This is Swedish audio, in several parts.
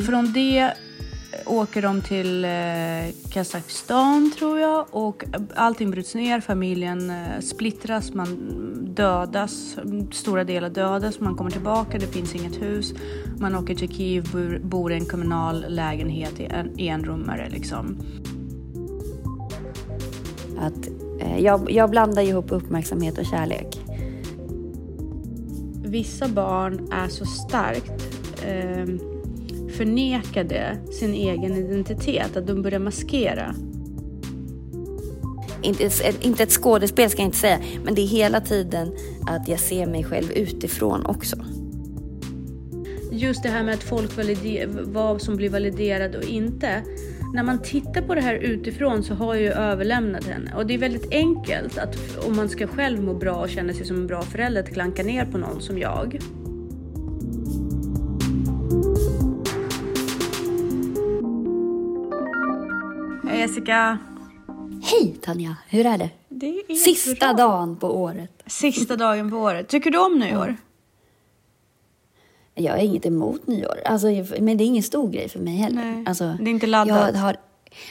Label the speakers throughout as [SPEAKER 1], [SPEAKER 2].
[SPEAKER 1] Från det åker de till eh, Kazakstan tror jag. Och allting bryts ner, familjen eh, splittras, man dödas, stora delar dödas, man kommer tillbaka, det finns inget hus. Man åker till Kiev, bor, bor i en kommunal lägenhet i en enrummare liksom.
[SPEAKER 2] Att, eh, jag, jag blandar ihop uppmärksamhet och kärlek.
[SPEAKER 1] Vissa barn är så starkt eh, förnekade sin egen identitet att de börjar maskera.
[SPEAKER 2] Inte, ett- inte ett skådespel ska jag inte säga, men det är hela tiden att jag ser mig själv utifrån också.
[SPEAKER 1] Just det här med att folk validerar vad som blir validerat och inte. När man tittar på det här utifrån så har jag ju överlämnat henne och det är väldigt enkelt att om man ska själv må bra och känna sig som en bra förälder att klanka ner på någon som jag. Jessica!
[SPEAKER 2] Hej Tanja, hur är det?
[SPEAKER 1] Det är
[SPEAKER 2] Sista
[SPEAKER 1] bra.
[SPEAKER 2] dagen på året.
[SPEAKER 1] Sista dagen på året. Tycker du om nyår?
[SPEAKER 2] Jag har inget emot nyår, alltså, men det är ingen stor grej för mig heller.
[SPEAKER 1] Nej,
[SPEAKER 2] alltså,
[SPEAKER 1] det är inte laddat.
[SPEAKER 2] Jag har,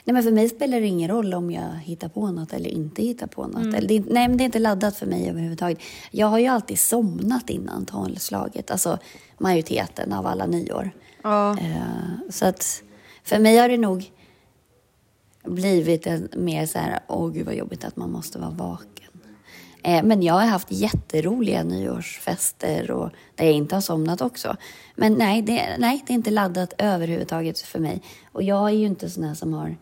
[SPEAKER 2] nej, men för mig spelar det ingen roll om jag hittar på något eller inte hittar på något. Eller, det, är inte- nej, men det är inte laddat för mig överhuvudtaget. Jag har ju alltid somnat innan tolvslaget, alltså majoriteten av alla nyår.
[SPEAKER 1] Ja.
[SPEAKER 2] Eh, så att för mig har det nog blivit en, mer så här, åh gud vad jobbigt att man måste vara vaken. Eh, men jag har haft jätteroliga nyårsfester och där jag inte har somnat också. Men nej det, nej, det är inte laddat överhuvudtaget för mig. Och jag är ju inte sån här som har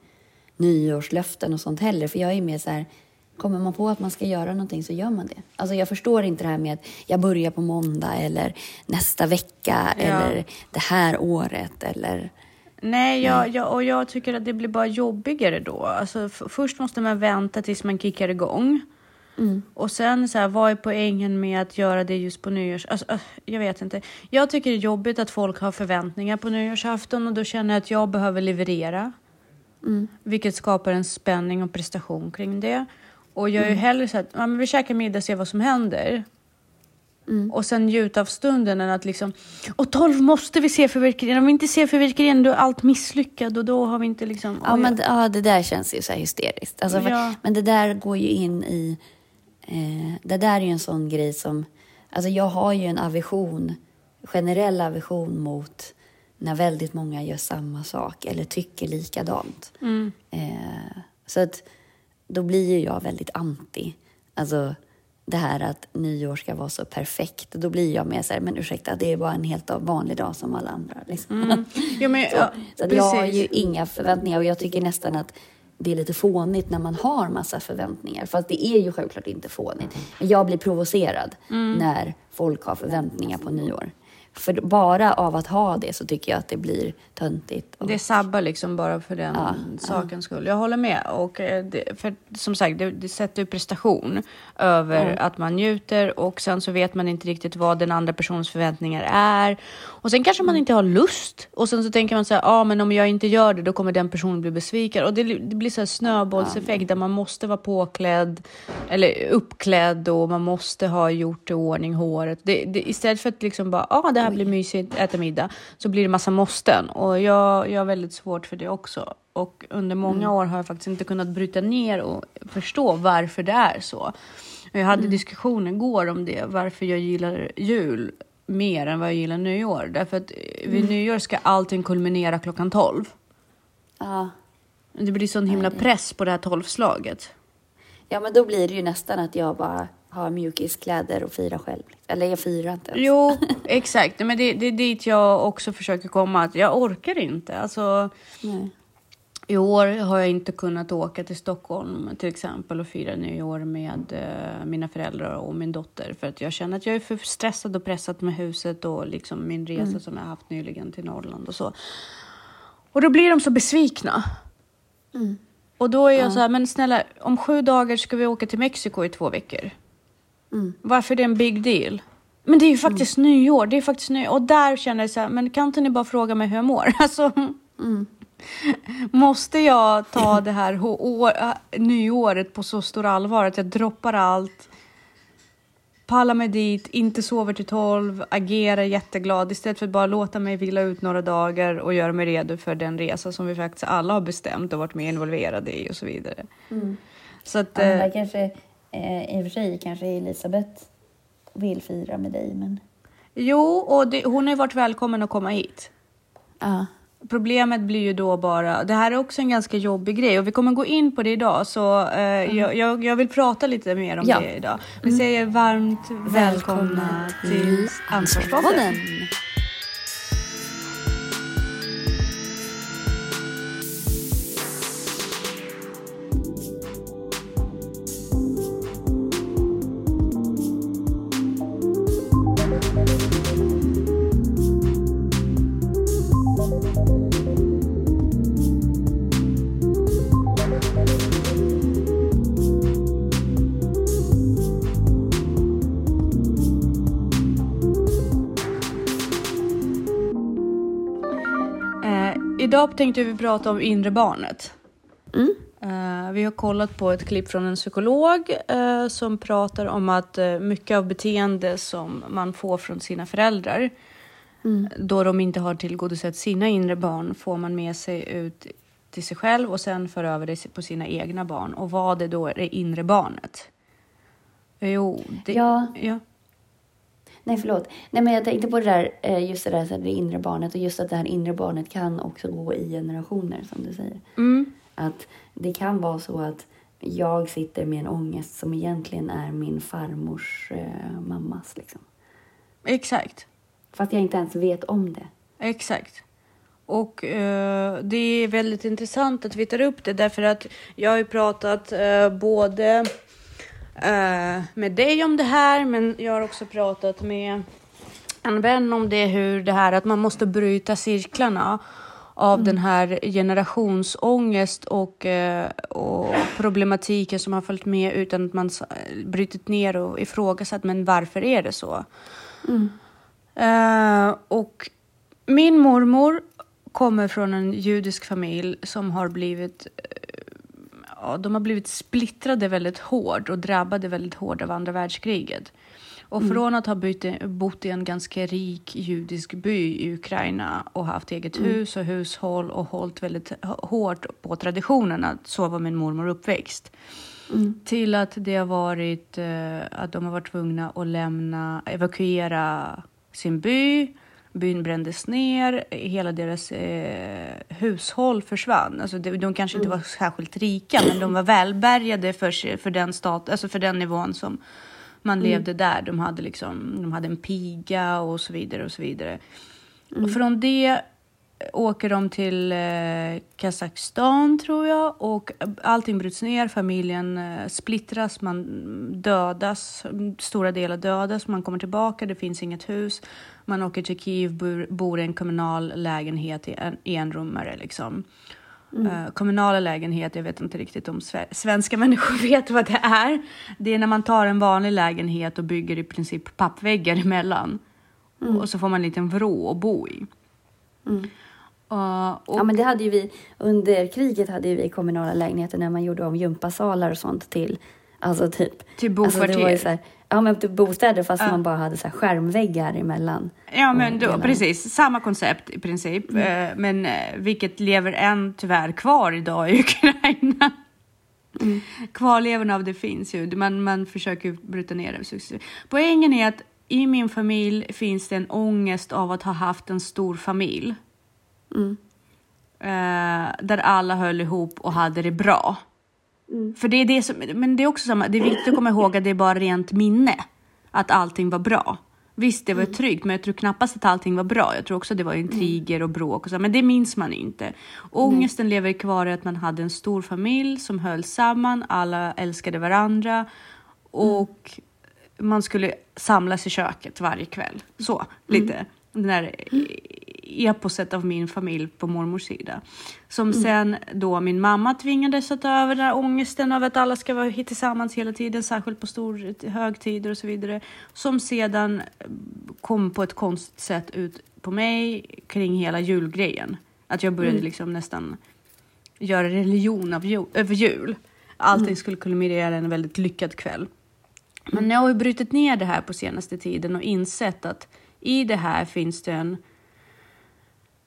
[SPEAKER 2] nyårslöften och sånt heller. För jag är mer så här, kommer man på att man ska göra någonting så gör man det. Alltså jag förstår inte det här med att jag börjar på måndag eller nästa vecka
[SPEAKER 1] Ja.
[SPEAKER 2] eller det här året eller...
[SPEAKER 1] Nej, jag, jag, och jag tycker att det blir bara jobbigare då. Alltså, först måste man vänta tills man kickar igång. Och sen så här, vad är poängen med att göra det just på nyårs... Alltså, äh, jag vet inte. Jag tycker det är jobbigt att folk har förväntningar på nyårsafton och då känner jag att jag behöver leverera. Vilket skapar en spänning och prestation kring det. Och jag är ju hellre så att ja, men vi käkar middag och ser vad som händer. Och sen njuta av stunden än att liksom, och 12 måste vi se fyrverkerierna. Om vi inte ser fyrverkerierna då är allt misslyckat och då har vi inte liksom...
[SPEAKER 2] Ja, men det- ja, det där känns ju så här hysteriskt. Alltså, för-
[SPEAKER 1] Ja.
[SPEAKER 2] Men det där går ju in i... Eh, det där är ju en sån grej som... Alltså jag har ju en aversion, generell aversion mot när väldigt många gör samma sak eller tycker likadant.
[SPEAKER 1] Mm.
[SPEAKER 2] Eh, så att då blir ju jag väldigt anti. Alltså det här att nyår ska vara så perfekt. Då blir jag mer så här, men ursäkta, det är bara en helt vanlig dag som alla andra. Liksom.
[SPEAKER 1] Ja, men,
[SPEAKER 2] Så,
[SPEAKER 1] ja,
[SPEAKER 2] så jag har ju inga förväntningar och jag tycker nästan att det är lite fånigt när man har massa förväntningar. Fast det är ju självklart inte fånigt. Men jag blir provocerad
[SPEAKER 1] Mm.
[SPEAKER 2] när folk har förväntningar på nyår. För bara av att ha det så tycker jag att det blir töntigt.
[SPEAKER 1] Det sabbar liksom bara för den
[SPEAKER 2] Ja,
[SPEAKER 1] sakens skull. Jag håller med. Och eh, det, för som sagt, det, det sätter ju prestation över att man njuter och sen så vet man inte riktigt vad den andra personens förväntningar är. Och sen kanske man inte har lust och sen så tänker man så här, ja ah, men om jag inte gör det då kommer den personen bli besviken. Och det, det blir så här snöbollseffekt där man måste vara påklädd eller uppklädd och man måste ha gjort i ordning håret. Det, det, istället för att liksom bara, ja ah, det här blir mysigt, äta middag, så blir det massa måsten. Och jag, jag har väldigt svårt för det också. Och under många år har jag faktiskt inte kunnat bryta ner och förstå varför det är så. Jag hade diskussion igår om det, varför jag gillar jul mer än vad jag gillar nyår. Därför att vid nyår ska allting kulminera klockan 12.
[SPEAKER 2] ja.
[SPEAKER 1] Det blir sån himla press på det här tolvslaget.
[SPEAKER 2] ja, men då blir det ju nästan att jag bara har mjukiskläder och firar själv. Eller jag firar inte ens.
[SPEAKER 1] Jo, exakt. Men det, det är dit jag också försöker komma. Att jag orkar inte. Alltså,
[SPEAKER 2] Nej.
[SPEAKER 1] I år har jag inte kunnat åka till Stockholm till exempel och fira nyår med eh, mina föräldrar och min dotter för att jag känner att jag är för stressad och pressad med huset och liksom min resa som jag haft nyligen till Norrland och så. Och då blir de så besvikna. Och då är jag så här, men snälla, om sju dagar ska vi åka till Mexiko i två veckor. Varför är det en big deal? Men det är ju faktiskt nyår, det är faktiskt nyår. Och där känner jag så här, men kan inte ni bara fråga mig hur jag mår? Alltså, Måste jag ta det här år, äh, nyåret på så stor allvar att jag droppar allt pallar mig dit, inte sover till tolv, agerar jätteglad istället för att bara låta mig vila ut några dagar och göra mig redo för den resa som vi faktiskt alla har bestämt och varit med involverade i och så vidare. Så att,
[SPEAKER 2] Ja, kanske, eh, I och för sig kanske Elisabeth vill fira med dig, men...
[SPEAKER 1] jo, och det, hon har ju varit välkommen att komma hit.
[SPEAKER 2] Ja.
[SPEAKER 1] Problemet blir ju då bara, det här är också en ganska jobbig grej och vi kommer gå in på det idag så eh, jag, jag, jag vill prata lite mer om
[SPEAKER 2] Ja.
[SPEAKER 1] det idag. Vi säger varmt välkomna till Ansvarspodden. Idag tänkte vi prata om inre barnet. Eh, vi har kollat på ett klipp från en psykolog eh, som pratar om att eh, mycket av beteende som man får från sina föräldrar då de inte har tillgodosett sina inre barn får man med sig ut till sig själv och sen för över det på sina egna barn. Och vad är då det inre barnet? Jo, det,
[SPEAKER 2] Ja.
[SPEAKER 1] ja.
[SPEAKER 2] Nej, förlåt. Nej, men jag tänkte på det där, eh, just det där så det inre barnet och just att det här inre barnet kan också gå i generationer, som du säger.
[SPEAKER 1] Mm.
[SPEAKER 2] Att det kan vara så att jag sitter med en ångest som egentligen är min farmors eh, mammas. Liksom.
[SPEAKER 1] Exakt.
[SPEAKER 2] Fast jag inte ens vet om det.
[SPEAKER 1] Exakt. Och eh, det är väldigt intressant att vi tar upp det därför att jag har ju pratat eh, både eh, med dig om det här men jag har också pratat med en vän om det hur det här att man måste bryta cirklarna av den här generationsångest och, eh, och problematiken som har följt med utan att man brutit ner och ifrågasatt men varför är det så? Eh, och min mormor kommer från en judisk familj som har blivit ja, de har blivit splittrade väldigt hårt och drabbade väldigt hårt av andra världskriget. Och från att ha bytt, bott i en ganska rik judisk by i Ukraina och haft eget hus och hushåll och hållit väldigt hårt på traditionerna, så var min mormor uppväxt. Till att det har varit eh, att de har varit tvungna att lämna, evakuera sin by. Byn brändes ner, hela deras eh, hushåll försvann. Alltså de, de kanske inte var särskilt rika, men de var välbärgade för, för, den stat, alltså för den nivån som man levde där. De hade, liksom, de hade en piga och så vidare. Och så vidare. Och från det åker de till eh, Kazakstan tror jag och allting bryts ner, familjen eh, splittras, man dödas, stora delar dödas, man kommer tillbaka, det finns inget hus. Man åker till Kiev, bor, bor i en kommunal lägenhet i en enrummare liksom. Eh, kommunala lägenhet, jag vet inte riktigt om sve- svenska människor vet vad det är. Det är när man tar en vanlig lägenhet och bygger i princip pappväggar emellan. Och så får man en liten vrå att bo i. Uh, och,
[SPEAKER 2] Ja, men det hade ju vi, under kriget hade vi kommunala lägenheter när man gjorde om gympasalar och sånt till, alltså typ. Alltså ju
[SPEAKER 1] bokvarter.
[SPEAKER 2] så här, ja, men typ bostäder fast man bara hade så här skärmväggar emellan.
[SPEAKER 1] Ja, men då, precis. Samma koncept i princip. Eh, men eh, vilket lever än tyvärr kvar idag i Ukraina. Kvarlevorna av det finns ju. Man, man försöker bryta ner det. successivt. Poängen är att i min familj finns det en ångest av att ha haft en stor familj. Eh, där alla höll ihop och hade det bra. För det är det som, men det är också samma, det är viktigt att komma ihåg att det är bara rent minne. Att allting var bra. Visst, det var tryggt, men jag tror knappast att allting var bra. Jag tror också det var intriger och bråk och så, men det minns man inte. Ångesten lever kvar i att man hade en stor familj som höll samman, alla älskade varandra och man skulle samlas i köket varje kväll. Så, lite. Den där eposet av min familj på mormors sida. Som sen då min mamma tvingades att ta över den här ångesten av att alla ska vara tillsammans hela tiden, särskilt på stor högtider och så vidare. Som sedan kom på ett konstigt sätt ut på mig kring hela julgrejen. Att jag började liksom nästan göra religion av jul, över jul. Allting skulle kulminera en väldigt lyckad kväll. Men jag har ju brutit ner det här på senaste tiden och insett att i det här finns det en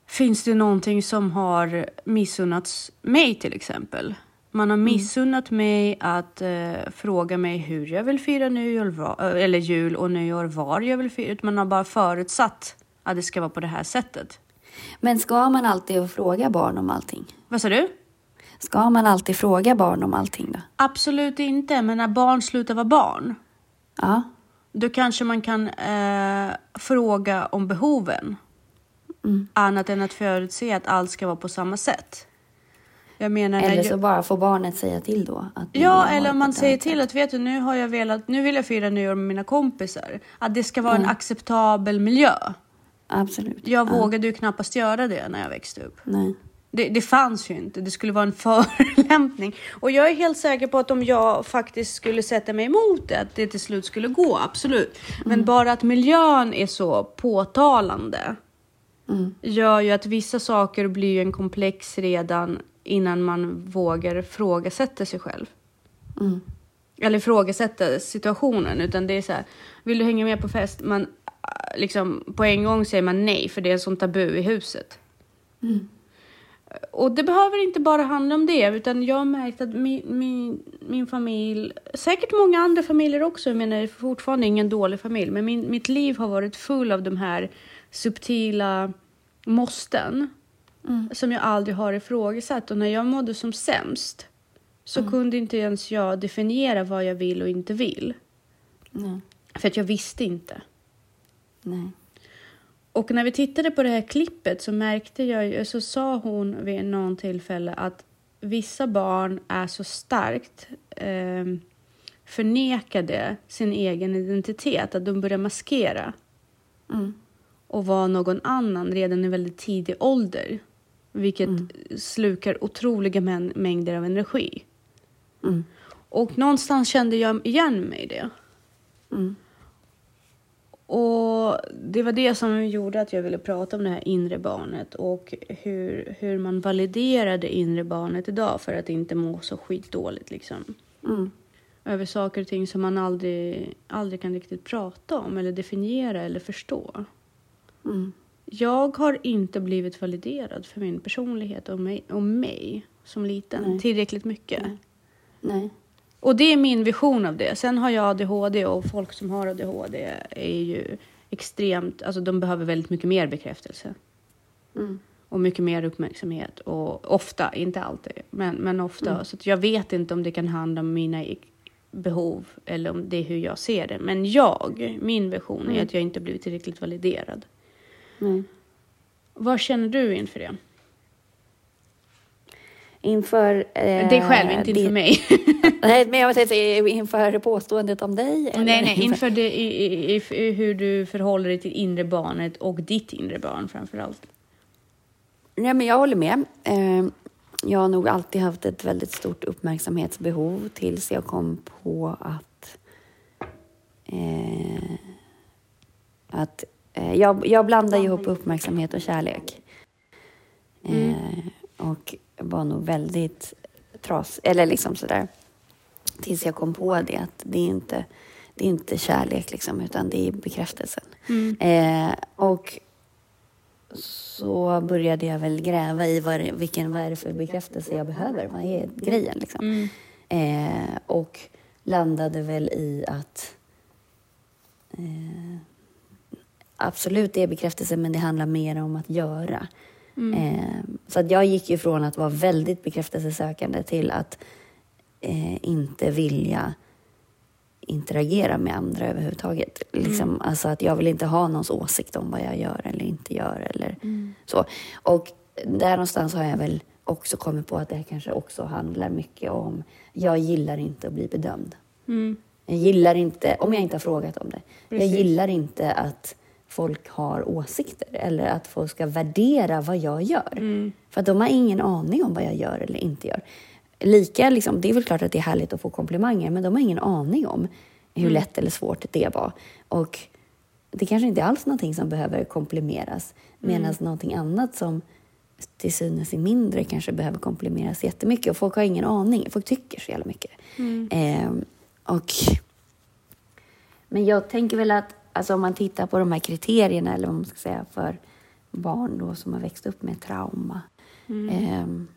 [SPEAKER 1] Finns det någonting som har missunnats mig till exempel? Man har missunnat mig att eh, fråga mig hur jag vill fira nyår, eh, eller jul och nyår, var jag vill fira. Man har bara förutsatt att det ska vara på det här sättet.
[SPEAKER 2] Men ska man alltid fråga barn om allting?
[SPEAKER 1] Vad sa du?
[SPEAKER 2] Ska man alltid fråga barn om allting då?
[SPEAKER 1] Absolut inte, men när barn slutar vara barn,
[SPEAKER 2] Ja.
[SPEAKER 1] då kanske man kan eh, fråga om behoven. Annat än att förutse att allt ska vara på samma sätt. Jag menar,
[SPEAKER 2] Eller
[SPEAKER 1] jag-
[SPEAKER 2] så bara får barnet säga till då. Att
[SPEAKER 1] Ja, eller om man säger till att vet du, nu har jag velat, nu vill jag fira nyår med mina kompisar. Att det ska vara en acceptabel miljö.
[SPEAKER 2] Absolut.
[SPEAKER 1] Jag vågade ju knappast göra det när jag växte upp.
[SPEAKER 2] Nej.
[SPEAKER 1] Det, det fanns ju inte, det skulle vara en förolämpning. Och jag är helt säker på att om jag faktiskt skulle sätta mig emot det, att det till slut skulle gå, absolut. Men bara att miljön är så påtalande gör ju att vissa saker blir en komplex redan innan man vågar ifrågasätta sig själv.
[SPEAKER 2] Mm.
[SPEAKER 1] Eller ifrågasätta situationen, utan det är så här, vill du hänga med på fest? Man, liksom, på en gång säger man nej, för det är en sån tabu i huset. Och det behöver inte bara handla om det, utan jag har märkt att min, min, min familj, säkert många andra familjer också, jag menar fortfarande ingen dålig familj, men min, mitt liv har varit full av de här subtila måsten som jag aldrig har ifrågasatt. Och när jag mådde som sämst så kunde inte ens jag definiera vad jag vill och inte vill.
[SPEAKER 2] Nej.
[SPEAKER 1] För att jag visste inte.
[SPEAKER 2] Nej.
[SPEAKER 1] Och när vi tittade på det här klippet så märkte jag ju, så sa hon vid någon tillfälle att vissa barn är så starkt eh, förnekade sin egen identitet att de börjar maskera
[SPEAKER 2] Mm.
[SPEAKER 1] Och vara någon annan redan i väldigt tidig ålder. Vilket slukar otroliga mä- mängder av energi.
[SPEAKER 2] Mm.
[SPEAKER 1] Och någonstans kände jag igen mig i det.
[SPEAKER 2] Mm.
[SPEAKER 1] Och det var det som gjorde att jag ville prata om det här inre barnet och hur, hur man validerar det inre barnet idag för att inte må så skitdåligt liksom.
[SPEAKER 2] Mm.
[SPEAKER 1] Över saker och ting som man aldrig, aldrig kan riktigt prata om eller definiera eller förstå.
[SPEAKER 2] Mm.
[SPEAKER 1] Jag har inte blivit validerad för min personlighet och mig, och mig som liten
[SPEAKER 2] Nej.
[SPEAKER 1] tillräckligt mycket.
[SPEAKER 2] Nej.
[SPEAKER 1] Och det är min vision av det. Sen har jag ADHD och folk som har ADHD är ju extremt, alltså de behöver väldigt mycket mer bekräftelse.
[SPEAKER 2] Mm.
[SPEAKER 1] Och mycket mer uppmärksamhet. Och ofta, inte alltid, men, men ofta.
[SPEAKER 2] Mm.
[SPEAKER 1] Så jag vet inte om det kan handla om mina behov eller om det är hur jag ser det. Men jag, min vision
[SPEAKER 2] Mm.
[SPEAKER 1] är att jag inte blivit tillräckligt validerad.
[SPEAKER 2] Nej.
[SPEAKER 1] Vad känner du inför det?
[SPEAKER 2] Inför... Eh,
[SPEAKER 1] Dig själv, inte inför mig.
[SPEAKER 2] Nej, men jag tänkte inför påståendet om dig? eller
[SPEAKER 1] nej, nej, inför det, i, i, hur du förhåller dig till inre barnet och ditt inre barn framför allt.
[SPEAKER 2] Nej, men jag håller med. Eh, jag har nog alltid haft ett väldigt stort uppmärksamhetsbehov tills jag kom på att... Eh, att jag, jag blandar ihop uppmärksamhet och kärlek. Eh, och var nog väldigt tras... Eller liksom sådär. Tills jag kom på det att det är inte, det är inte kärlek liksom, utan det är bekräftelsen. Eh, och så började jag väl gräva i vad, vilken, vad är det för bekräftelse jag behöver. Vad är grejen liksom? Eh, och landade väl i att eh, absolut det är bekräftelse men det handlar mer om att göra. Eh, så att jag gick ju från att vara väldigt bekräftelsesökande till att eh, inte vilja interagera med andra överhuvudtaget. Liksom, Alltså att jag vill inte ha någons åsikt om vad jag gör eller inte gör. Eller så. Och där någonstans har jag väl också kommit på att det här kanske också handlar mycket om, jag gillar inte att bli bedömd.
[SPEAKER 1] Mm.
[SPEAKER 2] Jag gillar inte, om jag inte har frågat om det,
[SPEAKER 1] Precis.
[SPEAKER 2] jag gillar inte att folk har åsikter eller att folk ska värdera vad jag gör.
[SPEAKER 1] Mm.
[SPEAKER 2] För de har ingen aning om vad jag gör eller inte gör. Lika, liksom, det är väl klart att det är härligt att få komplimanger, men de har ingen aning om hur lätt eller svårt det var. Och det kanske inte är alls någonting som behöver komplimeras, medan någonting annat som till synes är mindre kanske behöver komplimeras jättemycket. Och folk har ingen aning, folk tycker så jävla mycket. Eh, och Men jag tänker väl att alltså om man tittar på de här kriterierna, eller vad man ska säga, för barn då som har växt upp med trauma. Ehm,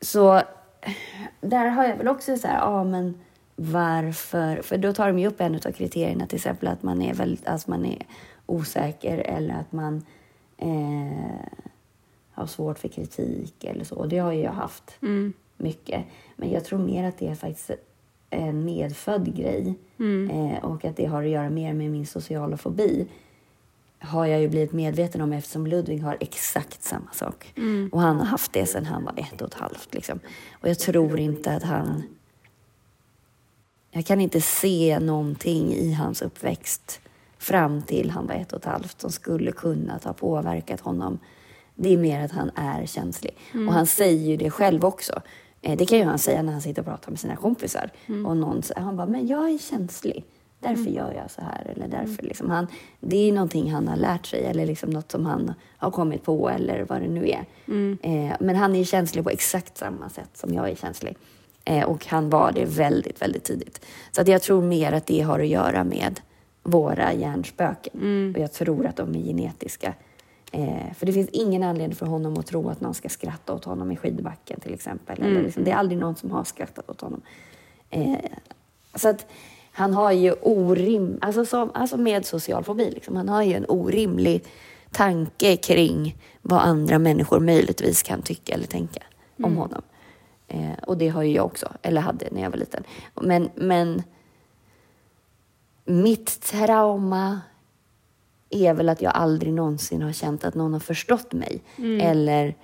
[SPEAKER 2] så där har jag väl också så här, ja men varför? För då tar de ju upp en av kriterierna, till exempel att man är, väldigt, alltså man är osäker eller att man eh, har svårt för kritik eller så. Det har ju jag haft mycket. Men jag tror mer att det är faktiskt en medfödd grej eh, och att det har att göra mer med min sociala fobi har jag ju blivit medveten om eftersom Ludvig har exakt samma sak. Och han har haft det sedan han var ett och ett halvt. Liksom. Och jag tror inte att han... Jag kan inte se någonting i hans uppväxt fram till han var ett och ett halvt som skulle kunnat ha påverkat honom. Det är mer att han är känslig. Och han säger ju det själv också. Eh, Det kan ju han säga när han sitter och pratar med sina kompisar. Och någon säger, han bara, men jag är känslig. Därför gör jag så här. Eller därför, liksom, han, det är någonting han har lärt sig eller liksom något som han har kommit på eller vad det nu är. Eh, men han är känslig på exakt samma sätt som jag är känslig. Eh, och han var det väldigt, väldigt tidigt. Så att jag tror mer att det har att göra med våra hjärnspöken. Och jag tror att de är genetiska. Eh, för det finns ingen anledning för honom att tro att någon ska skratta åt honom i skidbacken till exempel. Eller liksom, det är aldrig någon som har skrattat åt honom. Eh, så att han har ju orim, alltså, som, alltså med social fobi, liksom, han har ju en orimlig tanke kring vad andra människor möjligtvis kan tycka eller tänka om honom. Eh, och det har ju jag också, eller hade när jag var liten. Men, men mitt trauma är väl att jag aldrig någonsin har känt att någon har förstått mig. Eller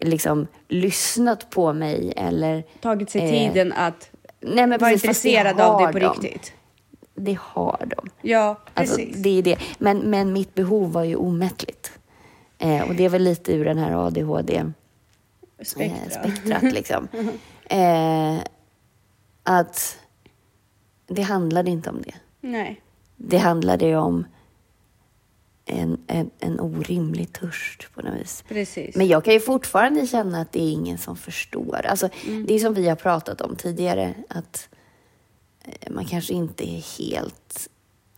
[SPEAKER 2] liksom lyssnat på mig eller...
[SPEAKER 1] Tagit sig
[SPEAKER 2] Eh,
[SPEAKER 1] tiden att
[SPEAKER 2] Nej, men
[SPEAKER 1] vara intresserad av det på
[SPEAKER 2] de.
[SPEAKER 1] riktigt.
[SPEAKER 2] Det har de.
[SPEAKER 1] Ja,
[SPEAKER 2] Alltså,
[SPEAKER 1] precis.
[SPEAKER 2] det är det. Men, men mitt behov var ju omättligt. Eh, och det är väl lite ur den här ADHD eh,
[SPEAKER 1] Spektra.
[SPEAKER 2] spektrat liksom. Eh, att det handlade inte om det.
[SPEAKER 1] Nej.
[SPEAKER 2] Det handlade ju om en, en, en orimlig törst på något vis.
[SPEAKER 1] Precis.
[SPEAKER 2] Men jag kan ju fortfarande känna att det är ingen som förstår. Alltså, Det är som vi har pratat om tidigare, att eh, man kanske inte är helt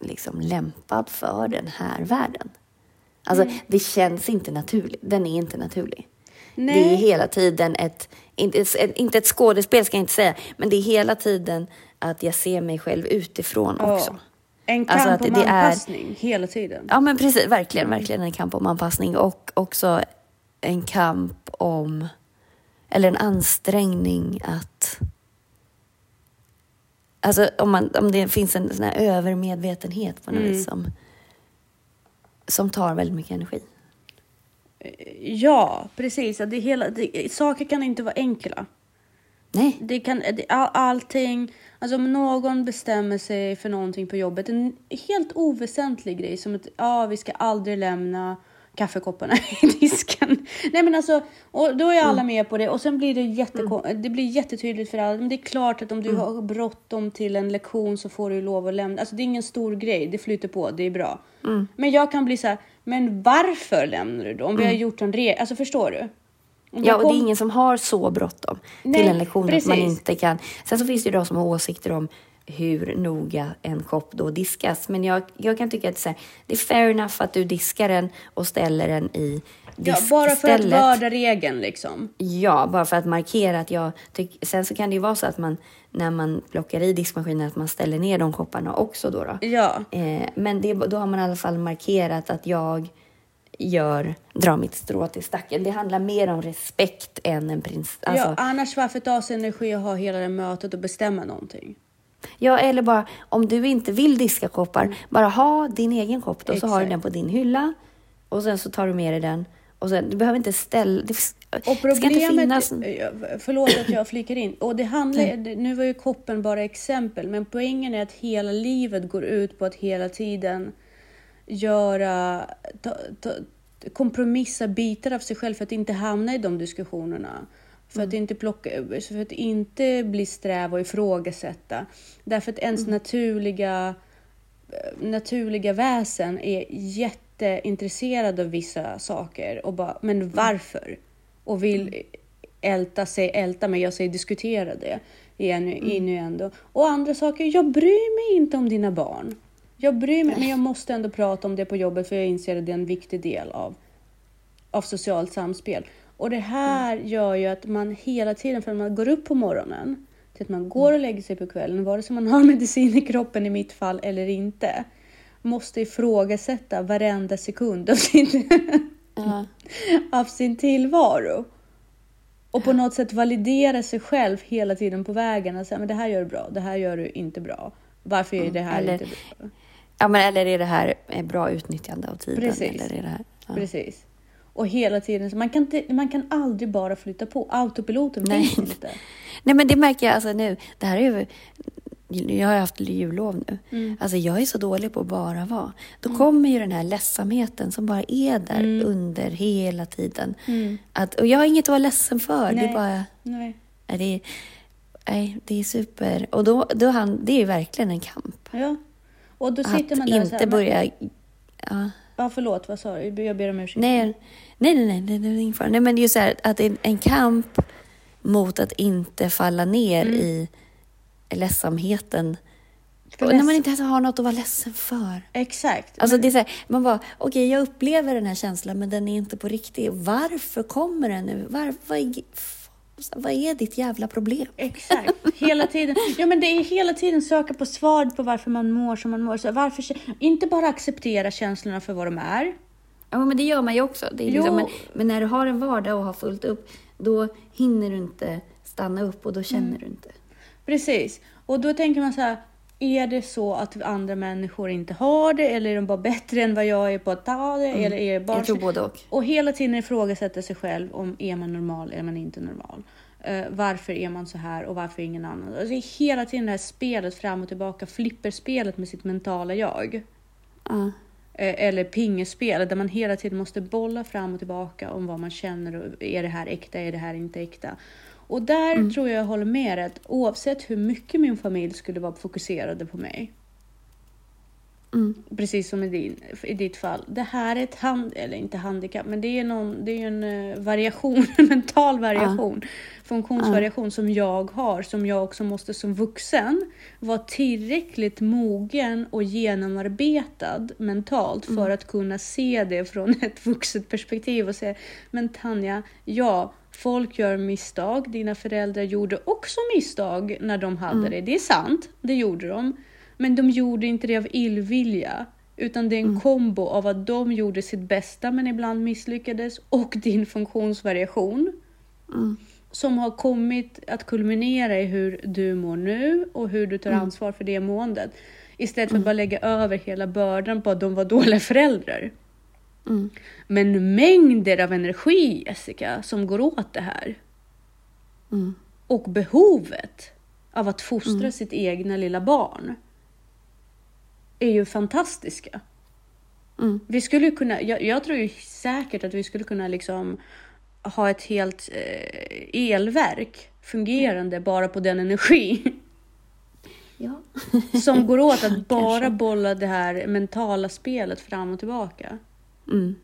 [SPEAKER 2] liksom, lämpad för den här världen. Alltså, det känns inte naturligt. Den är inte naturlig.
[SPEAKER 1] Nej.
[SPEAKER 2] Det är hela tiden ett, inte, ett, inte ett skådespel ska jag inte säga, men det är hela tiden att jag ser mig själv utifrån
[SPEAKER 1] Ja.
[SPEAKER 2] också.
[SPEAKER 1] En kamp
[SPEAKER 2] Alltså
[SPEAKER 1] om
[SPEAKER 2] det är-
[SPEAKER 1] anpassning hela tiden.
[SPEAKER 2] Ja, men precis. Verkligen, verkligen en kamp om anpassning och också en kamp om, eller en ansträngning att Alltså om, man, om det finns en sån här övermedvetenhet på något vis som, som tar väldigt mycket energi.
[SPEAKER 1] Ja, precis. Det hela, det, saker kan inte vara enkla.
[SPEAKER 2] Nej,
[SPEAKER 1] Det kan, det, all, allting, alltså om någon bestämmer sig för någonting på jobbet, en helt oväsentlig grej som att ja, vi ska aldrig lämna kaffekopparna i disken. Nej men alltså, och då är alla med på det och sen blir det, jätteko- det blir jättetydligt för alla. Men det är klart att om du har bråttom till en lektion så får du lov att lämna. Alltså det är ingen stor grej, det flyter på, det är bra. Men jag kan bli så här, men varför lämnar du då? Om vi har gjort en regel, alltså förstår du?
[SPEAKER 2] Ja, och det är ingen som har så bråttom till en lektion att man
[SPEAKER 1] precis.
[SPEAKER 2] inte kan. Sen så finns det ju de som har åsikter om hur noga en kopp då diskas. Men jag, jag kan tycka att det är, här, det är fair enough att du diskar den och ställer den i
[SPEAKER 1] Ja, bara för att
[SPEAKER 2] diskstället.
[SPEAKER 1] vörda regeln liksom.
[SPEAKER 2] Ja, bara för att markera att jag tycker... Sen så kan det ju vara så att man när man plockar i diskmaskinen att man ställer ner de kopparna också då. då.
[SPEAKER 1] Ja.
[SPEAKER 2] Eh, men det, då har man i alla fall markerat att jag gör, drar mitt strå till stacken. Det handlar mer om respekt än en prins... Alltså,
[SPEAKER 1] ja, annars varför ta sig energi att ha hela det mötet och bestämma någonting?
[SPEAKER 2] Ja, eller bara om du inte vill diska koppar, bara ha din egen kopp då, så har du den på din hylla och sen så tar du med dig den. Och sen, du behöver inte ställa... Det,
[SPEAKER 1] Och
[SPEAKER 2] det ska inte
[SPEAKER 1] problemet,
[SPEAKER 2] finnas...
[SPEAKER 1] förlåt att jag flikar in, och det handlar, nu var ju koppen bara exempel, men poängen är att hela livet går ut på att hela tiden göra, ta, ta, kompromissa bitar av sig själv för att inte hamna i de diskussionerna. För att inte plocka, för att inte bli sträv och ifrågasätta. Därför att ens naturliga naturliga väsen är jätteintresserad av vissa saker och bara, men varför? Och vill älta sig, älta mig, jag säger diskutera det. i en innuendo. Och andra saker, jag bryr mig inte om dina barn. Jag bryr mig, men jag måste ändå prata om det på jobbet för jag inser att det är en viktig del av, av socialt samspel. Och det här gör ju att man hela tiden, från man går upp på morgonen till att man går och lägger sig på kvällen, vare sig man har medicin i kroppen i mitt fall eller inte, måste ifrågasätta varenda sekund av sin,
[SPEAKER 2] Ja.
[SPEAKER 1] av sin tillvaro. Och på något sätt validera sig själv hela tiden på vägen. Och säga, men det här gör du bra, det här gör du inte bra. Varför är det här
[SPEAKER 2] eller-
[SPEAKER 1] inte bra?
[SPEAKER 2] Ja, men eller är det här bra utnyttjande av tiden?
[SPEAKER 1] Precis.
[SPEAKER 2] Eller är det här, ja.
[SPEAKER 1] Precis. Och hela tiden, så man kan, inte, man kan aldrig bara flytta på. Autopiloten
[SPEAKER 2] Nej.
[SPEAKER 1] finns inte.
[SPEAKER 2] Nej, men det märker jag alltså nu. Det här är ju... Jag har haft jullov nu.
[SPEAKER 1] Mm.
[SPEAKER 2] Alltså jag är så dålig på att bara vara. Då kommer ju den här ledsamheten som bara är där under hela tiden. Att, och jag har inget att vara ledsen för. Det
[SPEAKER 1] Mm. Nej.
[SPEAKER 2] är bara...
[SPEAKER 1] Nej.
[SPEAKER 2] Nej, det är, nej, det är super. Och då, då han, det är ju verkligen en kamp.
[SPEAKER 1] Ja. Och då sitter
[SPEAKER 2] Att
[SPEAKER 1] man där
[SPEAKER 2] inte
[SPEAKER 1] här,
[SPEAKER 2] börja... Ja.
[SPEAKER 1] Ja, förlåt, vad sa du? Jag ber om ursäkt.
[SPEAKER 2] Nej, nej, nej, nej, nej, ingen fara. Nej, men det är ju så här att är en kamp mot att inte falla ner
[SPEAKER 1] Mm.
[SPEAKER 2] i ledsamheten.
[SPEAKER 1] För
[SPEAKER 2] när man inte ens har något att vara ledsen för.
[SPEAKER 1] Exakt.
[SPEAKER 2] Alltså
[SPEAKER 1] Men-
[SPEAKER 2] det är så här, man bara, okej jag upplever den här känslan men den är inte på riktigt. Varför kommer den nu? Var, vad, vad är ditt jävla problem?
[SPEAKER 1] Exakt, hela tiden. Ja, men det är hela tiden söka på svar på varför man mår som man mår. Så varför, inte bara acceptera känslorna för vad de är.
[SPEAKER 2] Ja, men det gör man ju också. Det är liksom, men, men när du har en vardag och har fullt upp, då hinner du inte stanna upp och då känner
[SPEAKER 1] Mm.
[SPEAKER 2] du inte.
[SPEAKER 1] Precis. Och då tänker man så här, är det så att andra människor inte har det eller är de bara bättre än vad jag är på att ta det? Eller är det bara...
[SPEAKER 2] Jag tror både och.
[SPEAKER 1] Och hela tiden ifrågasätta sig själv om är man normal eller är man inte normal. Eh, varför är man så här och varför är ingen annan? Alltså, hela tiden det här spelet fram och tillbaka, flipperspelet med sitt mentala jag.
[SPEAKER 2] Ja.
[SPEAKER 1] Eh, eller pingespel där man hela tiden måste bolla fram och tillbaka om vad man känner. Och är det här äkta? Är det här inte äkta? Och där tror jag jag håller med dig att oavsett hur mycket min familj skulle vara fokuserade på mig.
[SPEAKER 2] Mm.
[SPEAKER 1] Precis som i, din, i ditt fall. Det här är ett hand, eller inte handikapp, men det är, någon, det är en eh, variation, en mental variation, funktionsvariation som jag har, som jag också måste som vuxen vara tillräckligt mogen och genomarbetad mentalt för att kunna se det från ett vuxet perspektiv och säga, men Tanja, ja, folk gör misstag, dina föräldrar gjorde också misstag när de hade det, det är sant, det gjorde de. Men de gjorde inte det av illvilja. Utan det är en kombo av att de gjorde sitt bästa men ibland misslyckades och din funktionsvariation.
[SPEAKER 2] Mm.
[SPEAKER 1] Som har kommit att kulminera i hur du mår nu och hur du tar ansvar för det måendet. Istället för att bara lägga över hela bördan på att de var dåliga föräldrar.
[SPEAKER 2] Mm.
[SPEAKER 1] Men mängder av energi, Jessica, som går åt det här.
[SPEAKER 2] Mm.
[SPEAKER 1] Och behovet av att fostra sitt egna lilla barn är ju fantastiska.
[SPEAKER 2] Mm.
[SPEAKER 1] Vi skulle kunna, jag, jag tror ju säkert att vi skulle kunna liksom ha ett helt eh, elverk fungerande bara på den energi
[SPEAKER 2] Ja.
[SPEAKER 1] som går åt att bara bolla det här mentala spelet fram och tillbaka.
[SPEAKER 2] Mm.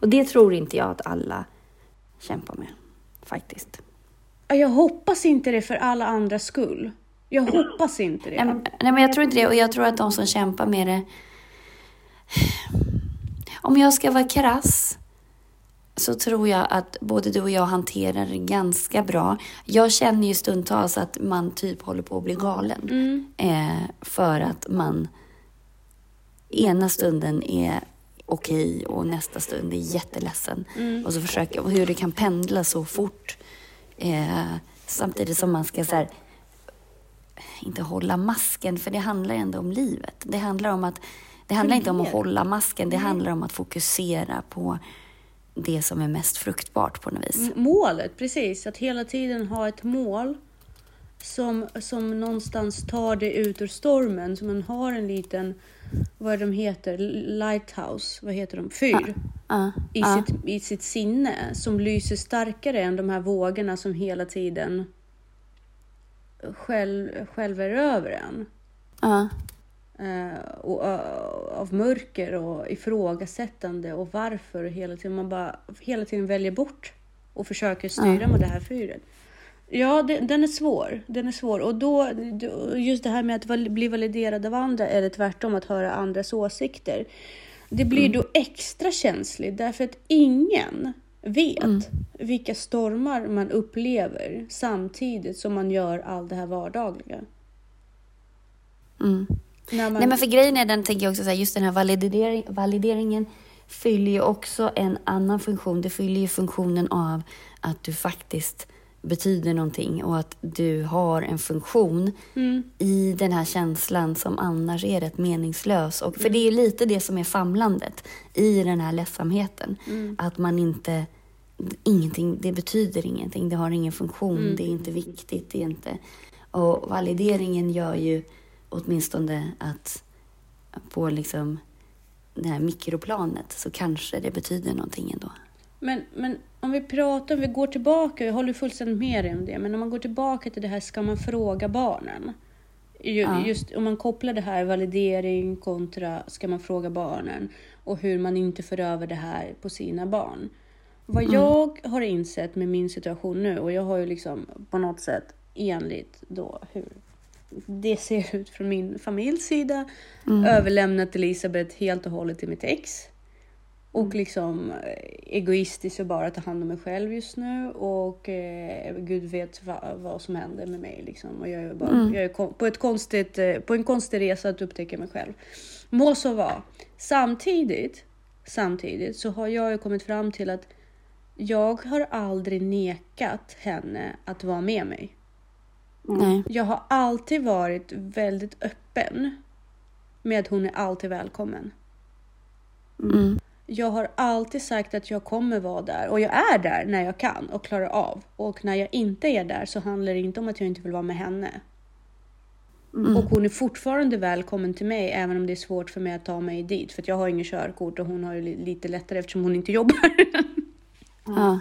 [SPEAKER 2] Och det tror inte jag att alla kämpar med, faktiskt.
[SPEAKER 1] Ja, Jag hoppas inte det för alla andras skull. Jag hoppas inte det.
[SPEAKER 2] Nej, men, nej, men jag tror inte det. Och jag tror att de som kämpar med det... Om jag ska vara krass så tror jag att både du och jag hanterar det ganska bra. Jag känner ju stundtals att man typ håller på att bli galen.
[SPEAKER 1] Mm.
[SPEAKER 2] Eh, för att man ena stunden är okej och nästa stund är jätteledsen.
[SPEAKER 1] Mm.
[SPEAKER 2] Och så försöker och hur det kan pendla så fort. Eh, samtidigt som man ska så här, inte hålla masken, för det handlar ändå om livet. Det handlar om att det handlar inte om att hålla masken, det handlar om att fokusera på det som är mest fruktbart på något vis.
[SPEAKER 1] Målet, precis. Att hela tiden ha ett mål som, som någonstans tar det ut ur stormen. Så man har en liten, vad de heter, lighthouse, vad heter de, fyr.
[SPEAKER 2] Ja,
[SPEAKER 1] I,
[SPEAKER 2] ja,
[SPEAKER 1] sitt, I sitt sinne som lyser starkare än de här vågorna som hela tiden själv, skälver över en. Eh, och, eh, av mörker och ifrågasättande och varför hela tiden man bara hela tiden väljer bort och försöker styra med det här fyret. Ja, det, den är svår. Den är svår. Och då, just det här med att bli validerad av andra eller tvärtom att höra andras åsikter. Det blir då extra känsligt därför att ingen vet vilka stormar man upplever samtidigt som man gör allt det här vardagliga.
[SPEAKER 2] Mm.
[SPEAKER 1] Man,
[SPEAKER 2] Nej men för grejen är den, tänker jag också så här, just den här validering, valideringen fyller ju också en annan funktion. Det fyller ju funktionen av att du faktiskt betyder någonting och att du har en funktion
[SPEAKER 1] Mm.
[SPEAKER 2] i den här känslan som annars är rätt meningslös. Och, för det är lite det som är famlandet i den här ledsamheten. Att man inte, ingenting, det betyder ingenting, det har ingen funktion, det är inte viktigt, det är inte... Och valideringen gör ju åtminstone att på liksom det här mikroplanet så kanske det betyder någonting ändå.
[SPEAKER 1] Men, men om vi pratar, om vi går tillbaka, jag håller fullständigt med dig om det, men om man går tillbaka till det här, ska man fråga barnen? Ju,
[SPEAKER 2] Ja.
[SPEAKER 1] Just om man kopplar det här validering kontra ska man fråga barnen och hur man inte för över det här på sina barn. Vad jag har insett med min situation nu och jag har ju liksom på något sätt enligt då hur det ser ut från min familjs sida överlämnat Elisabeth helt och hållet till mitt ex. Och liksom eh, egoistisk och bara ta hand om mig själv just nu. Och eh, Gud vet va, vad som händer med mig. Liksom. Och jag är, bara, jag är på, ett konstigt, eh, på en konstig resa att upptäcka mig själv. Må så vara. Samtidigt, samtidigt så har jag ju kommit fram till att jag har aldrig nekat henne att vara med mig.
[SPEAKER 2] Nej.
[SPEAKER 1] Jag har alltid varit väldigt öppen med att hon är alltid välkommen.
[SPEAKER 2] Mm.
[SPEAKER 1] Jag har alltid sagt att jag kommer vara där och jag är där när jag kan och klarar av. Och när jag inte är där så handlar det inte om att jag inte vill vara med henne. Och hon är fortfarande välkommen till mig även om det är svårt för mig att ta mig dit. För jag har ingen körkort och hon har ju li- lite lättare eftersom hon inte jobbar.
[SPEAKER 2] Ja.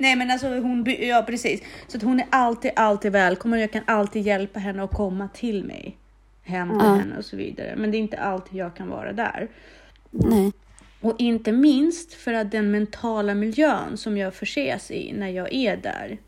[SPEAKER 1] Nej men alltså hon, ja precis. Så att hon är alltid, alltid välkommen och jag kan alltid hjälpa henne att komma till mig. Hämta
[SPEAKER 2] Ja.
[SPEAKER 1] henne och så vidare. Men det är inte alltid jag kan vara där.
[SPEAKER 2] Nej.
[SPEAKER 1] Och inte minst för att den mentala miljön som jag förses i när jag är där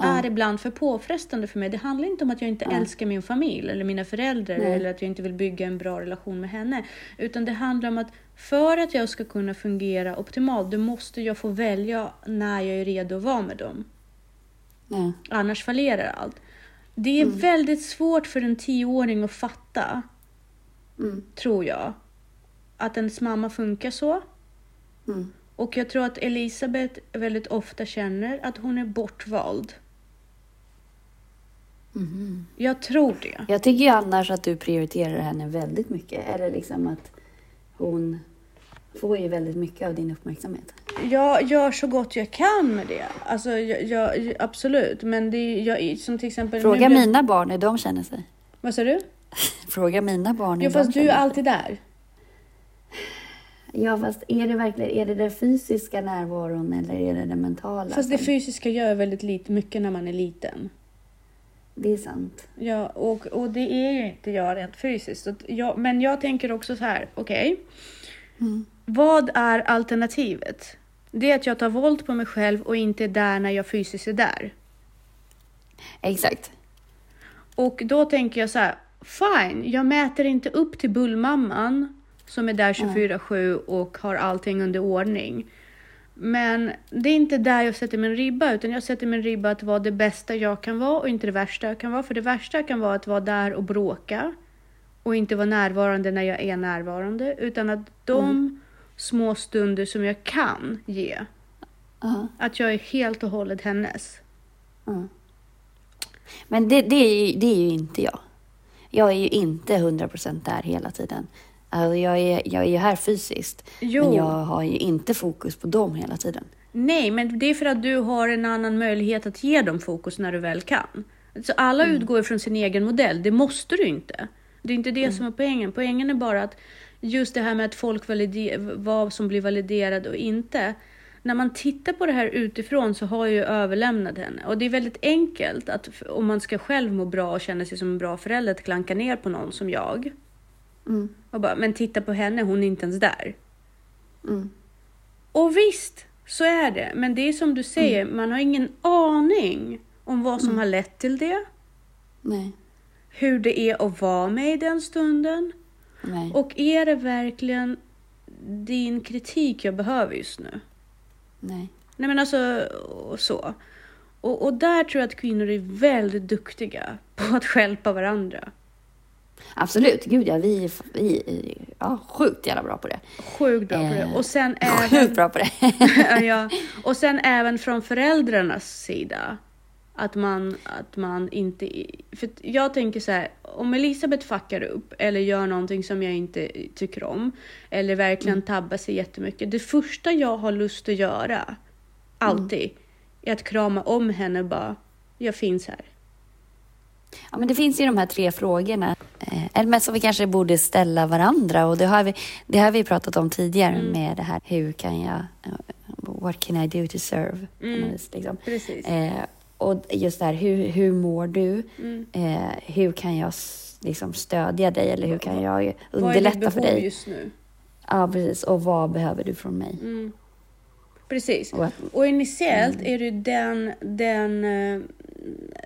[SPEAKER 1] är ibland för påfrestande för mig. Det handlar inte om att jag inte älskar min familj eller mina föräldrar
[SPEAKER 2] Nej.
[SPEAKER 1] eller att jag inte vill bygga en bra relation med henne. Utan det handlar om att för att jag ska kunna fungera optimalt, då måste jag få välja när jag är redo att vara med dem.
[SPEAKER 2] Ja.
[SPEAKER 1] Annars fallerar allt. Det är väldigt svårt för en tioåring att fatta,
[SPEAKER 2] Mm.
[SPEAKER 1] tror jag, att ens mamma funkar så.
[SPEAKER 2] Mm.
[SPEAKER 1] Och jag tror att Elisabeth väldigt ofta känner att hon är bortvald.
[SPEAKER 2] Mhm.
[SPEAKER 1] Jag tror det.
[SPEAKER 2] Jag tycker ju annars att du prioriterar henne väldigt mycket. Eller liksom att hon får ju väldigt mycket av din uppmärksamhet.
[SPEAKER 1] Jag gör så gott jag kan med det. Alltså, jag, jag, absolut. Men det är jag, som till exempel...
[SPEAKER 2] Fråga
[SPEAKER 1] nu-
[SPEAKER 2] mina barn hur de känner sig.
[SPEAKER 1] Vad sa du?
[SPEAKER 2] Fråga mina barn hur
[SPEAKER 1] Ja,
[SPEAKER 2] de
[SPEAKER 1] fast du
[SPEAKER 2] känner
[SPEAKER 1] är
[SPEAKER 2] sig.
[SPEAKER 1] alltid där.
[SPEAKER 2] Ja, fast är det verkligen är det den fysiska närvaron eller är det den mentala?
[SPEAKER 1] Fast det fysiska gör väldigt lite, mycket när man är liten.
[SPEAKER 2] det är sant.
[SPEAKER 1] Ja, och, och det är ju inte jag rent fysiskt. Jag, men jag tänker också så här, okej.
[SPEAKER 2] Mm.
[SPEAKER 1] Vad är alternativet? Det är att jag tar våld på mig själv och inte är där när jag fysiskt är där.
[SPEAKER 2] Exakt.
[SPEAKER 1] Och då tänker jag så här, fine, jag mäter inte upp till bullmamman som är där 24-7 och har allting under ordning. Men det är inte där jag sätter min ribba, utan jag sätter min ribba att vara det bästa jag kan vara och inte det värsta jag kan vara. För det värsta kan vara att vara där och bråka och inte vara närvarande när jag är närvarande, utan att de små stunder som jag kan ge,
[SPEAKER 2] Ja.
[SPEAKER 1] att jag är helt och hållet hennes.
[SPEAKER 2] ja. Men det, det, är ju, det är ju inte jag. Jag är ju inte 100% där hela tiden. Alltså jag, är, jag är ju här fysiskt,
[SPEAKER 1] Jo.
[SPEAKER 2] men jag har ju inte fokus på dem hela tiden.
[SPEAKER 1] Nej, men det är för att du har en annan möjlighet att ge dem fokus när du väl kan. Så alla utgår från sin egen modell, det måste du inte. Det är inte det som är poängen. Poängen är bara att just det här med att folk validerar, vad som blir validerat och inte. När man tittar på det här utifrån så har jag ju överlämnat henne. Och det är väldigt enkelt att om man ska själv må bra och känna sig som en bra förälder att klanka ner på någon som jag.
[SPEAKER 2] Mm.
[SPEAKER 1] Och bara, men titta på henne, hon är inte ens där.
[SPEAKER 2] Mm.
[SPEAKER 1] Och visst, så är det. Men det är som du säger, man har ingen aning om vad som
[SPEAKER 2] Mm.
[SPEAKER 1] har lett till det,
[SPEAKER 2] Nej.
[SPEAKER 1] hur det är att vara med i den stunden.
[SPEAKER 2] Nej.
[SPEAKER 1] Och är det verkligen din kritik jag behöver just nu?
[SPEAKER 2] Nej.
[SPEAKER 1] Nej men alltså och så. Och, och där tror jag att kvinnor är väldigt duktiga på att stjälpa varandra.
[SPEAKER 2] Absolut. Gud ja, vi är, ja, sjukt jävla bra på det.
[SPEAKER 1] Sjukt bra på det.
[SPEAKER 2] Eh,
[SPEAKER 1] Och sen
[SPEAKER 2] Sjukt
[SPEAKER 1] även,
[SPEAKER 2] bra på det.
[SPEAKER 1] ja, och sen även från föräldrarnas sida. Att man, att man inte... För jag tänker så här, om Elisabeth fuckar upp eller gör någonting som jag inte tycker om eller verkligen tabbar sig jättemycket. Det första jag har lust att göra, alltid, är att krama om henne och bara, jag finns här.
[SPEAKER 2] Ja, men det finns ju de här tre frågorna eh, eller men som vi kanske borde ställa varandra. Och det har vi, det har vi pratat om tidigare
[SPEAKER 1] Mm.
[SPEAKER 2] med det här, hur kan jag, what can I do to serve?
[SPEAKER 1] Mm.
[SPEAKER 2] Liksom.
[SPEAKER 1] Precis.
[SPEAKER 2] Eh, och just det här, hur, hur mår du?
[SPEAKER 1] Mm.
[SPEAKER 2] Eh, hur kan jag liksom stödja dig eller hur kan jag
[SPEAKER 1] Vad är ditt
[SPEAKER 2] underlätta
[SPEAKER 1] behov
[SPEAKER 2] för dig?
[SPEAKER 1] just nu?
[SPEAKER 2] Ja, precis. Och vad behöver du från mig?
[SPEAKER 1] Mm. Precis.
[SPEAKER 2] Och att,
[SPEAKER 1] Och initiellt är det den, den, eh,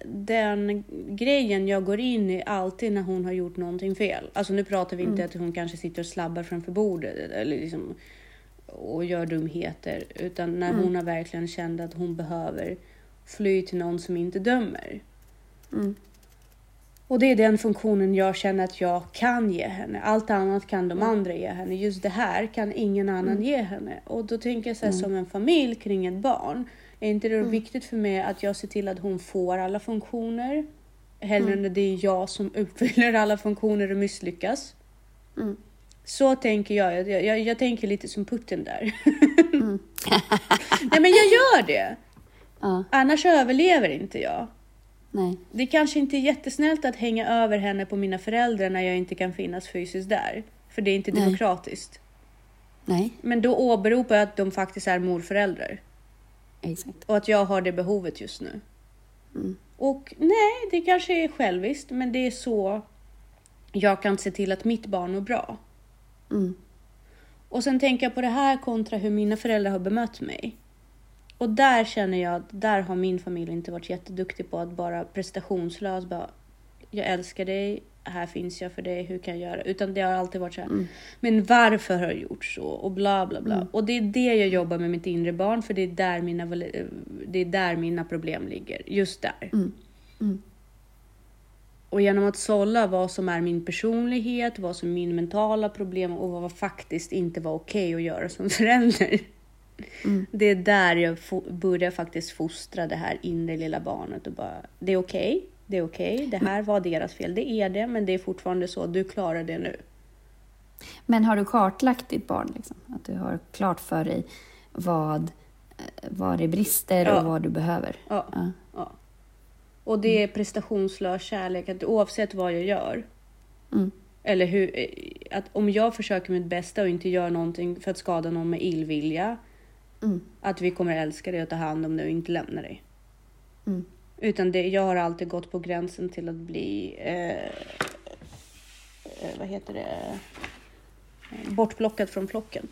[SPEAKER 1] den grejen jag går in i alltid när hon har gjort någonting fel. Alltså nu pratar vi inte att hon kanske sitter och slabbar framför bordet eller liksom, och gör dumheter. Utan när hon har verkligen känt att hon behöver fly till någon som inte dömer.
[SPEAKER 2] Mm.
[SPEAKER 1] Och det är den funktionen jag känner att jag kan ge henne. Allt annat kan de andra ge henne. Just det här kan ingen annan ge henne. Och då tänker jag så här, som en familj kring ett barn. Är inte det viktigt för mig att jag ser till att hon får alla funktioner? Hellre än att det är jag som uppfyller alla funktioner och misslyckas.
[SPEAKER 2] Mm.
[SPEAKER 1] Så tänker jag. Jag, jag. jag tänker lite som Putin där. Nej men jag gör det.
[SPEAKER 2] ja,
[SPEAKER 1] Annars överlever inte jag.
[SPEAKER 2] nej.
[SPEAKER 1] Det kanske inte är jättesnällt att hänga över henne på mina föräldrar när jag inte kan finnas fysiskt där. För det är inte
[SPEAKER 2] Nej.
[SPEAKER 1] demokratiskt.
[SPEAKER 2] Nej,
[SPEAKER 1] Men då åberopar jag att de faktiskt är morföräldrar.
[SPEAKER 2] Exakt.
[SPEAKER 1] Och att jag har det behovet just nu.
[SPEAKER 2] Mm.
[SPEAKER 1] Och nej, det kanske är själviskt, men det är så jag kan se till att mitt barn mår bra.
[SPEAKER 2] Mm.
[SPEAKER 1] Och sen tänker jag på det här kontra hur mina föräldrar har bemött mig. Och där känner jag att där har min familj inte varit jätteduktig på att bara prestationslöst bara jag älskar dig, här finns jag för dig, hur kan jag göra? Utan det har alltid varit så här, men varför har jag gjort så? Och bla bla bla. Och det är det jag jobbar med mitt inre barn, för det är där mina, det är där mina problem ligger. Just där.
[SPEAKER 2] Mm. Mm.
[SPEAKER 1] Och genom att sålla vad som är min personlighet, vad som är min mentala problem och vad faktiskt inte var okej att göra som förälder.
[SPEAKER 2] Mm.
[SPEAKER 1] Det är där jag börjar faktiskt fostra det här inre lilla barnet och bara, det är okej, det är okej, det här var deras fel, det är det, men det är fortfarande så, du klarar det nu.
[SPEAKER 2] Men har du kartlagt ditt barn? Liksom? Att du har klart för dig vad, eh, vad det brister
[SPEAKER 1] Ja.
[SPEAKER 2] och vad du behöver?
[SPEAKER 1] Ja,
[SPEAKER 2] Ja.
[SPEAKER 1] ja. Och det är prestationslös kärlek, att oavsett vad jag gör,
[SPEAKER 2] Mm.
[SPEAKER 1] eller hur, eh, att om jag försöker mitt bästa och inte gör någonting för att skada någon med illvilja,
[SPEAKER 2] Mm.
[SPEAKER 1] att vi kommer älska dig och ta hand om dig och inte lämna dig.
[SPEAKER 2] Mm.
[SPEAKER 1] Utan det, jag har alltid gått på gränsen till att bli, eh, eh, vad heter det, bortplockad från flocken.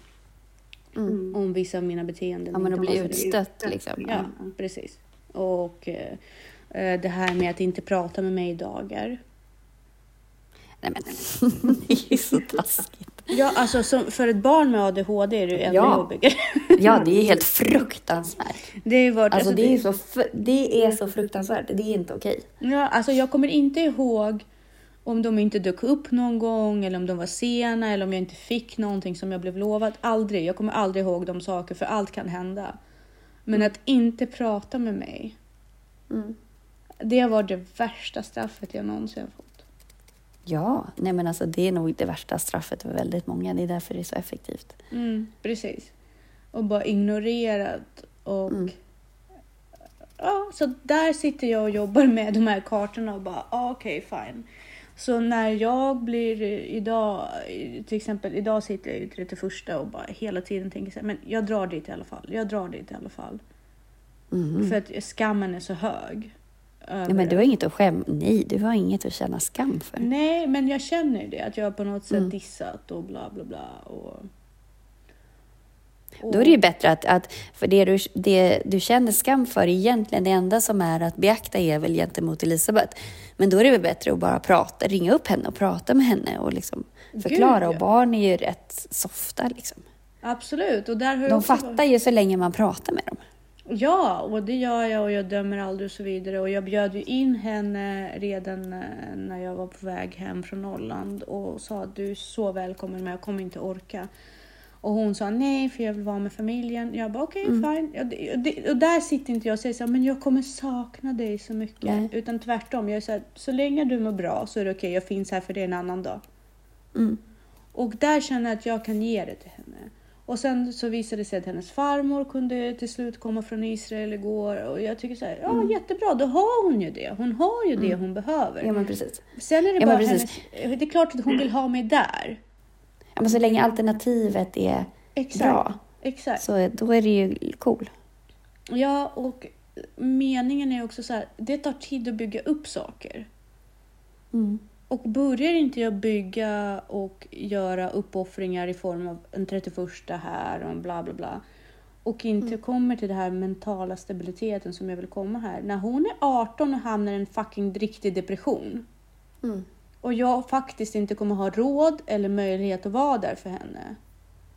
[SPEAKER 2] Mm.
[SPEAKER 1] Om vissa av mina beteenden
[SPEAKER 2] Ja, men att bli utstött liksom.
[SPEAKER 1] Ja, precis. Och eh, det här med att inte prata med mig i dagar.
[SPEAKER 2] Nej men, det är ju så taskigt.
[SPEAKER 1] Ja, alltså som, för ett barn med ADHD är det ju ännu
[SPEAKER 2] Ja.
[SPEAKER 1] jobbigare.
[SPEAKER 2] Ja, det är helt fruktansvärt.
[SPEAKER 1] Det är varit,
[SPEAKER 2] Alltså
[SPEAKER 1] alltså,
[SPEAKER 2] det är så, det är så fruktansvärt. Det är inte okej.
[SPEAKER 1] Ja, alltså jag kommer inte ihåg om de inte dök upp någon gång eller om de var sena eller om jag inte fick någonting som jag blev lovad. Aldrig. Jag kommer aldrig ihåg de saker för allt kan hända. Men att inte prata med mig.
[SPEAKER 2] Mm.
[SPEAKER 1] Det varit det värsta straffet jag någonsin fått.
[SPEAKER 2] Ja, nej men alltså det är nog det värsta straffet för väldigt många. Det är därför det är så effektivt.
[SPEAKER 1] Mm, precis. Och bara ignorerat och...
[SPEAKER 2] Mm.
[SPEAKER 1] Ja, så där sitter jag och jobbar med de här kartorna och bara, ah, okej, fine. Så när jag blir idag, till exempel idag sitter jag ju 31 och bara hela tiden tänker så här, men jag drar dit i alla fall. Jag drar dit i alla fall.
[SPEAKER 2] Mm.
[SPEAKER 1] För att skammen är så hög.
[SPEAKER 2] Nej, men du har inget att skäm... Nej, du har inget att känna skam för.
[SPEAKER 1] Nej, men jag känner ju det. Att jag på något sätt
[SPEAKER 2] Mm.
[SPEAKER 1] dissat och bla bla bla. Och...
[SPEAKER 2] Då är det ju bättre att, att för det du, det du känner skam för egentligen, det enda som är att beakta är väl gentemot Elisabeth. Men då är det väl bättre att bara prata, ringa upp henne och prata med henne och liksom förklara.
[SPEAKER 1] Gud, ja.
[SPEAKER 2] Och barn är ju rätt softa liksom.
[SPEAKER 1] Absolut. Och där har
[SPEAKER 2] De fattar ju så länge man pratar med dem.
[SPEAKER 1] Ja, och det gör jag och jag dömer aldrig och så vidare. Och jag bjöd ju in henne redan eh, när jag var på väg hem från Norrland och sa att du är så välkommen men jag kommer inte orka. Och hon sa nej för jag vill vara med familjen. Jag bara okej fine. Ja, det, och där sitter inte jag och säger så här, men jag kommer sakna dig så mycket.
[SPEAKER 2] Nej.
[SPEAKER 1] Utan tvärtom, jag är så här, så länge du mår bra så är det okej, jag finns här för dig en annan dag.
[SPEAKER 2] Mm.
[SPEAKER 1] Och där känner jag att jag kan ge det till henne. Och sen så visade det sig att hennes farmor kunde till slut komma från Israel igår. Och jag tycker så här, ja
[SPEAKER 2] Mm.
[SPEAKER 1] jättebra, då har hon ju det. Hon har ju det hon behöver.
[SPEAKER 2] Ja, men precis.
[SPEAKER 1] Sen är det
[SPEAKER 2] Ja,
[SPEAKER 1] bara hennes... Det är klart att hon vill ha mig där.
[SPEAKER 2] Ja, men så länge alternativet är
[SPEAKER 1] Exakt.
[SPEAKER 2] bra,
[SPEAKER 1] Exakt.
[SPEAKER 2] så då är det ju cool.
[SPEAKER 1] Ja, och meningen är också så här, det tar tid att bygga upp saker.
[SPEAKER 2] Mm.
[SPEAKER 1] Och börjar inte jag bygga och göra uppoffringar i form av en 31 här och bla bla bla och inte
[SPEAKER 2] Mm.
[SPEAKER 1] kommer till den här mentala stabiliteten som jag vill komma här. När hon är 18 och hamnar i en fucking riktig depression
[SPEAKER 2] Mm.
[SPEAKER 1] och jag faktiskt inte kommer ha råd eller möjlighet att vara där för henne.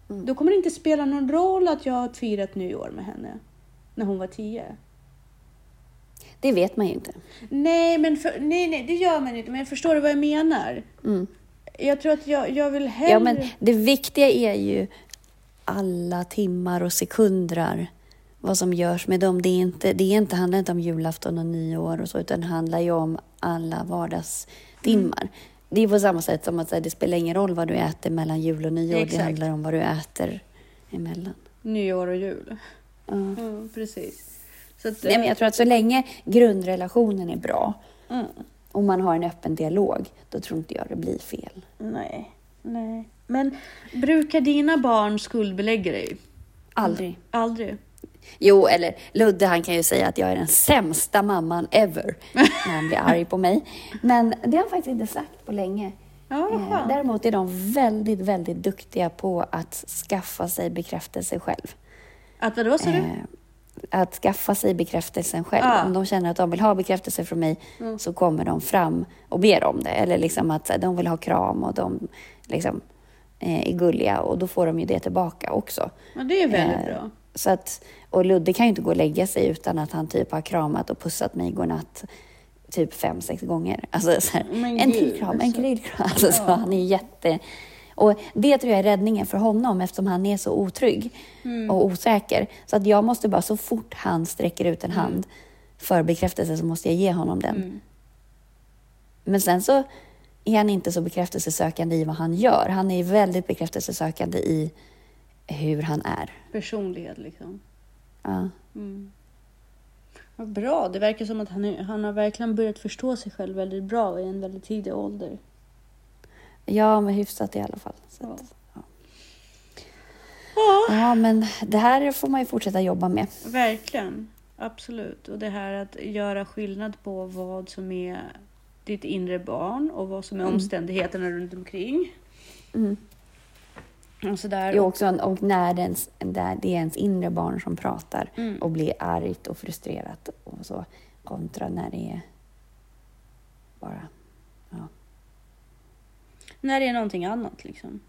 [SPEAKER 2] Mm.
[SPEAKER 1] Då kommer det inte spela någon roll att jag har firat nyår med henne när hon var 10.
[SPEAKER 2] Det vet man ju inte.
[SPEAKER 1] Nej, men för, nej, nej, det gör man inte. Men förstår du vad jag menar?
[SPEAKER 2] Mm.
[SPEAKER 1] Jag tror att jag, jag vill hellre...
[SPEAKER 2] Ja, men det viktiga är ju alla timmar och sekunder, vad som görs med dem. Det, är inte, det är inte, handlar inte om julafton och nyår och så, utan det handlar ju om alla vardagstimmar. Det är på samma sätt som att det spelar ingen roll vad du äter mellan jul och nyår. Det
[SPEAKER 1] Exakt.
[SPEAKER 2] handlar om vad du äter emellan.
[SPEAKER 1] Nyår och jul.
[SPEAKER 2] Ja.
[SPEAKER 1] Ja, precis. Att,
[SPEAKER 2] Nej, men jag tror att så länge grundrelationen är bra
[SPEAKER 1] mm,
[SPEAKER 2] och man har en öppen dialog, då tror inte jag det blir fel.
[SPEAKER 1] nej, nej. Men brukar dina barn skuldbelägga dig?
[SPEAKER 2] Aldrig.
[SPEAKER 1] Aldrig?
[SPEAKER 2] Jo, eller Ludde han kan ju säga att jag är den sämsta mamman ever när han blir arg på mig. Men det har han faktiskt inte sagt på länge.
[SPEAKER 1] Ja,
[SPEAKER 2] Eh. Däremot är de väldigt, väldigt duktiga på att skaffa sig bekräftelse själv.
[SPEAKER 1] Att vadå sa du?
[SPEAKER 2] Eh, att skaffa sig bekräftelsen själv.
[SPEAKER 1] Ah.
[SPEAKER 2] Om de känner att de vill ha bekräftelse från mig
[SPEAKER 1] Mm.
[SPEAKER 2] så kommer de fram och ber om det. Eller liksom att så här, de vill ha kram och de liksom, eh, är gulliga och då får de ju det tillbaka också.
[SPEAKER 1] Ja, det är väldigt
[SPEAKER 2] Eh,
[SPEAKER 1] bra.
[SPEAKER 2] Så att, och Ludde kan ju inte gå och lägga sig utan att han typ har kramat och pussat mig godnatt typ fem, sex gånger. Alltså så här, en till kram, en
[SPEAKER 1] så-
[SPEAKER 2] till kram. Alltså, så
[SPEAKER 1] Ja.
[SPEAKER 2] han är jätte... Och det tror jag är räddningen för honom eftersom han är så otrygg
[SPEAKER 1] Mm.
[SPEAKER 2] och osäker. Så att jag måste bara, så fort han sträcker ut en hand för bekräftelse så måste jag ge honom den.
[SPEAKER 1] Mm.
[SPEAKER 2] Men sen så är han inte så bekräftelsesökande i vad han gör. Han är väldigt bekräftelsesökande i hur han är.
[SPEAKER 1] Personlighet liksom.
[SPEAKER 2] Ja.
[SPEAKER 1] Mm. Vad bra. Det verkar som att han, han har verkligen börjat förstå sig själv väldigt bra i en väldigt tidig ålder.
[SPEAKER 2] Ja, men hyfsat i alla fall. Så
[SPEAKER 1] Ja.
[SPEAKER 2] att, ja.
[SPEAKER 1] Ja,
[SPEAKER 2] ja, men det här får man ju fortsätta jobba med.
[SPEAKER 1] verkligen. Absolut. Och det här att göra skillnad på vad som är ditt inre barn och vad som är
[SPEAKER 2] Mm.
[SPEAKER 1] omständigheterna runt omkring.
[SPEAKER 2] Mm.
[SPEAKER 1] Och sådär.
[SPEAKER 2] Jo, också, och när det, är ens, det är ens inre barn som pratar
[SPEAKER 1] Mm.
[SPEAKER 2] och blir argt och frustrerat och så kontra när det är bara... Ja.
[SPEAKER 1] När det är någonting annat liksom.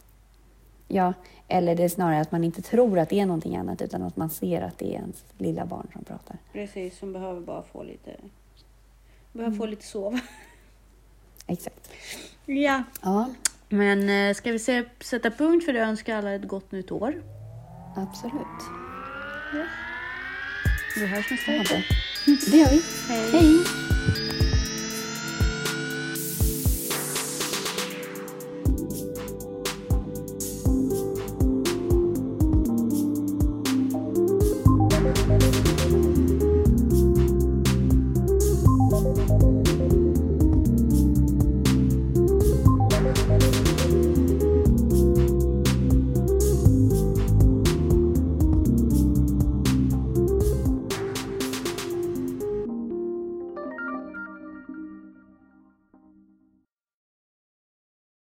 [SPEAKER 2] ja, eller det är snarare att man inte tror att det är någonting annat utan att man ser att det är ens lilla barn som pratar.
[SPEAKER 1] Precis, som behöver bara få lite, behöver
[SPEAKER 2] Mm.
[SPEAKER 1] få lite sova.
[SPEAKER 2] Exakt.
[SPEAKER 1] Ja,
[SPEAKER 2] Ja,
[SPEAKER 1] men eh, ska vi se, sätta punkt för det och önska alla ett gott nytt år.
[SPEAKER 2] absolut.
[SPEAKER 1] Vi hörs nästa
[SPEAKER 2] Ja,
[SPEAKER 1] vecka.
[SPEAKER 2] det. det gör vi.
[SPEAKER 1] Hej.
[SPEAKER 2] Hej!